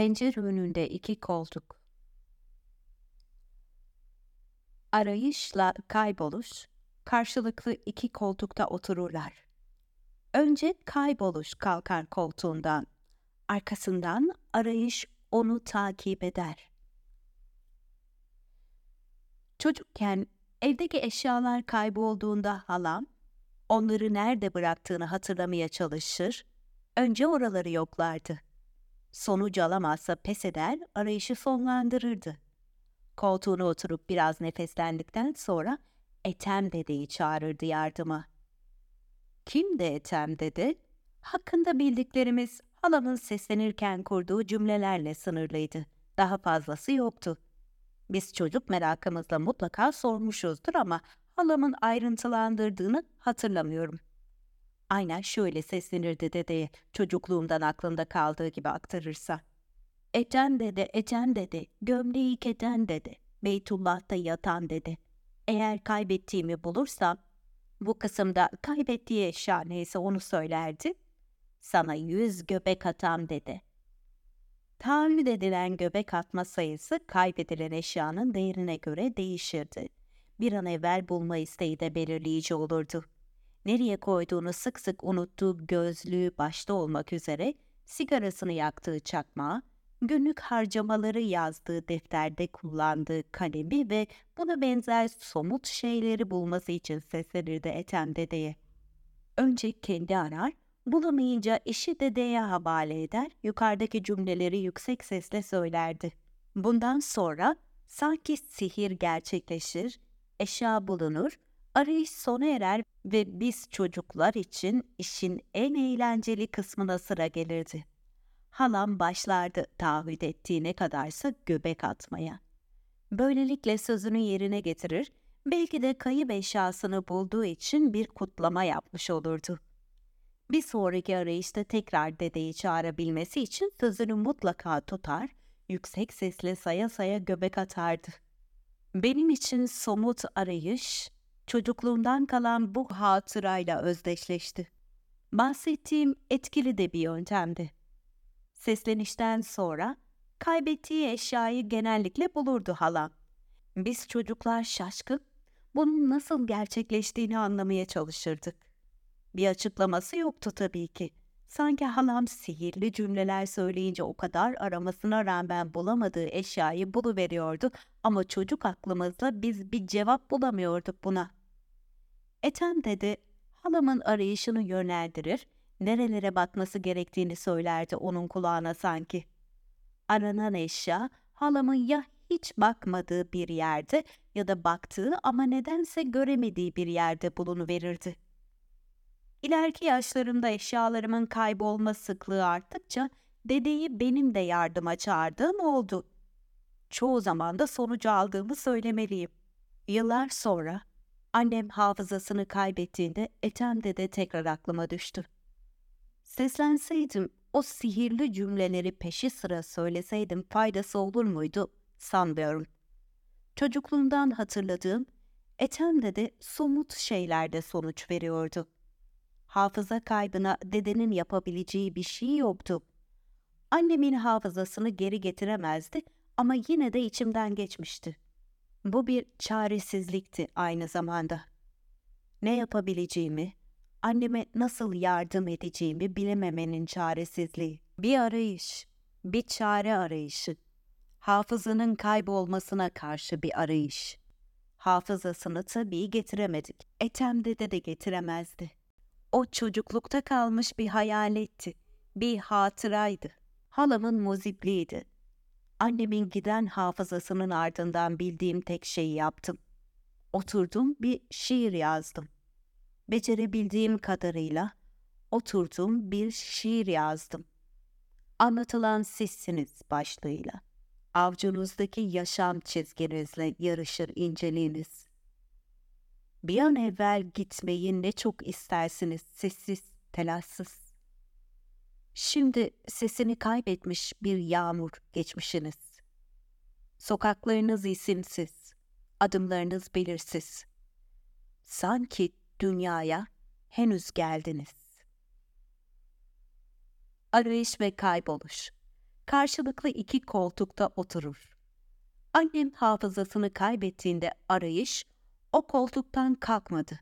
Pencere önünde iki koltuk. Arayışla kayboluş, karşılıklı iki koltukta otururlar. Önce kayboluş kalkar koltuğundan, arkasından arayış onu takip eder. Çocukken evdeki eşyalar kaybolduğunda halam, onları nerede bıraktığını hatırlamaya çalışır, önce oraları yoklardı. Sonuç alamazsa pes eder, arayışı sonlandırırdı. Koltuğuna oturup biraz nefeslendikten sonra Etem dedeyi çağırırdı yardıma. Kim de Etem dede? Hakkında bildiklerimiz halamın seslenirken kurduğu cümlelerle sınırlıydı. Daha fazlası yoktu. Biz çocuk merakımızla mutlaka sormuşuzdur ama halamın ayrıntılandırdığını hatırlamıyorum. Aynen şöyle seslenirdi dedeye çocukluğumdan aklımda kaldığı gibi aktarırsa. Ecen dede, Ecen dede, gömleği keten dede, Beytullah'ta yatan dede. Eğer kaybettiğimi bulursam, bu kısımda kaybettiği eşya neyse onu söylerdi. Sana yüz göbek atam dedi. Taahhüt edilen göbek atma sayısı kaybedilen eşyanın değerine göre değişirdi. Bir an evvel bulma isteği de belirleyici olurdu. Nereye koyduğunu sık sık unuttuğu gözlüğü başta olmak üzere sigarasını yaktığı çakmağı, günlük harcamaları yazdığı defterde kullandığı kalemi ve buna benzer somut şeyleri bulması için seslenirdi Ethem dedeye. Önce kendi arar, bulamayınca işi dedeye havale eder, yukarıdaki cümleleri yüksek sesle söylerdi. Bundan sonra sanki sihir gerçekleşir, eşya bulunur, arayış sona erer ve biz çocuklar için işin en eğlenceli kısmına sıra gelirdi. Halam başlardı taahhüt ettiğine kadarsa göbek atmaya. Böylelikle sözünü yerine getirir, belki de kayıp eşyasını bulduğu için bir kutlama yapmış olurdu. Bir sonraki arayışta tekrar dedeyi çağırabilmesi için sözünü mutlaka tutar, yüksek sesle saya saya göbek atardı. Benim için somut arayış, çocukluğumdan kalan bu hatırayla özdeşleşti. Bahsettiğim etkili de bir yöntemdi. Seslenişten sonra kaybettiği eşyayı genellikle bulurdu halam. Biz çocuklar şaşkın, bunun nasıl gerçekleştiğini anlamaya çalışırdık. Bir açıklaması yoktu tabii ki. Sanki halam sihirli cümleler söyleyince o kadar aramasına rağmen bulamadığı eşyayı buluveriyordu ama çocuk aklımızla biz bir cevap bulamıyorduk buna. Ethem dedi, halamın arayışını yönlendirir, nerelere bakması gerektiğini söylerdi onun kulağına sanki. Aranan eşya halamın ya hiç bakmadığı bir yerde ya da baktığı ama nedense göremediği bir yerde bulunuverirdi. İleriki yaşlarımda eşyalarımın kaybolma sıklığı arttıkça dedeyi benim de yardıma çağırdığım oldu. Çoğu zaman da sonucu aldığımı söylemeliyim. Yıllar sonra annem hafızasını kaybettiğinde Ethem dede tekrar aklıma düştü. Seslenseydim, o sihirli cümleleri peşi sıra söyleseydim faydası olur muydu sanmıyorum. Çocukluğumdan hatırladığım Ethem dede somut şeylerde sonuç veriyordu. Hafıza kaybına dedenin yapabileceği bir şey yoktu. Annemin hafızasını geri getiremezdi ama yine de içimden geçmişti. Bu bir çaresizlikti aynı zamanda. Ne yapabileceğimi, anneme nasıl yardım edeceğimi bilememenin çaresizliği. Bir arayış, bir çare arayışı. Hafızanın kaybolmasına karşı bir arayış. Hafızasını tabii getiremedik. Etem dede de getiremezdi. O çocuklukta kalmış bir hayaletti, bir hatıraydı. Halamın muzipliydi. Annemin giden hafızasının ardından bildiğim tek şeyi yaptım. Oturdum bir şiir yazdım. Becerebildiğim kadarıyla oturdum bir şiir yazdım. Anlatılan sizsiniz başlığıyla. Avcunuzdaki yaşam çizginizle yarışır inceliğiniz. Bir an evvel gitmeyi ne çok istersiniz sessiz, telaşsız. Şimdi sesini kaybetmiş bir yağmur geçmişiniz. Sokaklarınız isimsiz, adımlarınız belirsiz. Sanki dünyaya henüz geldiniz. Arayış ve kayboluş. karşılıklı iki koltukta oturur. Annem hafızasını kaybettiğinde arayış o koltuktan kalkmadı.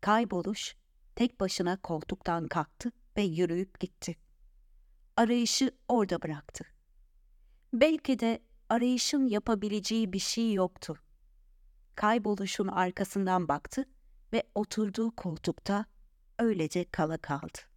Kayboluş tek başına koltuktan kalktı ve yürüyüp gitti. Arayışı orada bıraktı. Belki de arayışın yapabileceği bir şey yoktu. Kayboluşun arkasından baktı ve oturduğu koltukta öylece kala kaldı.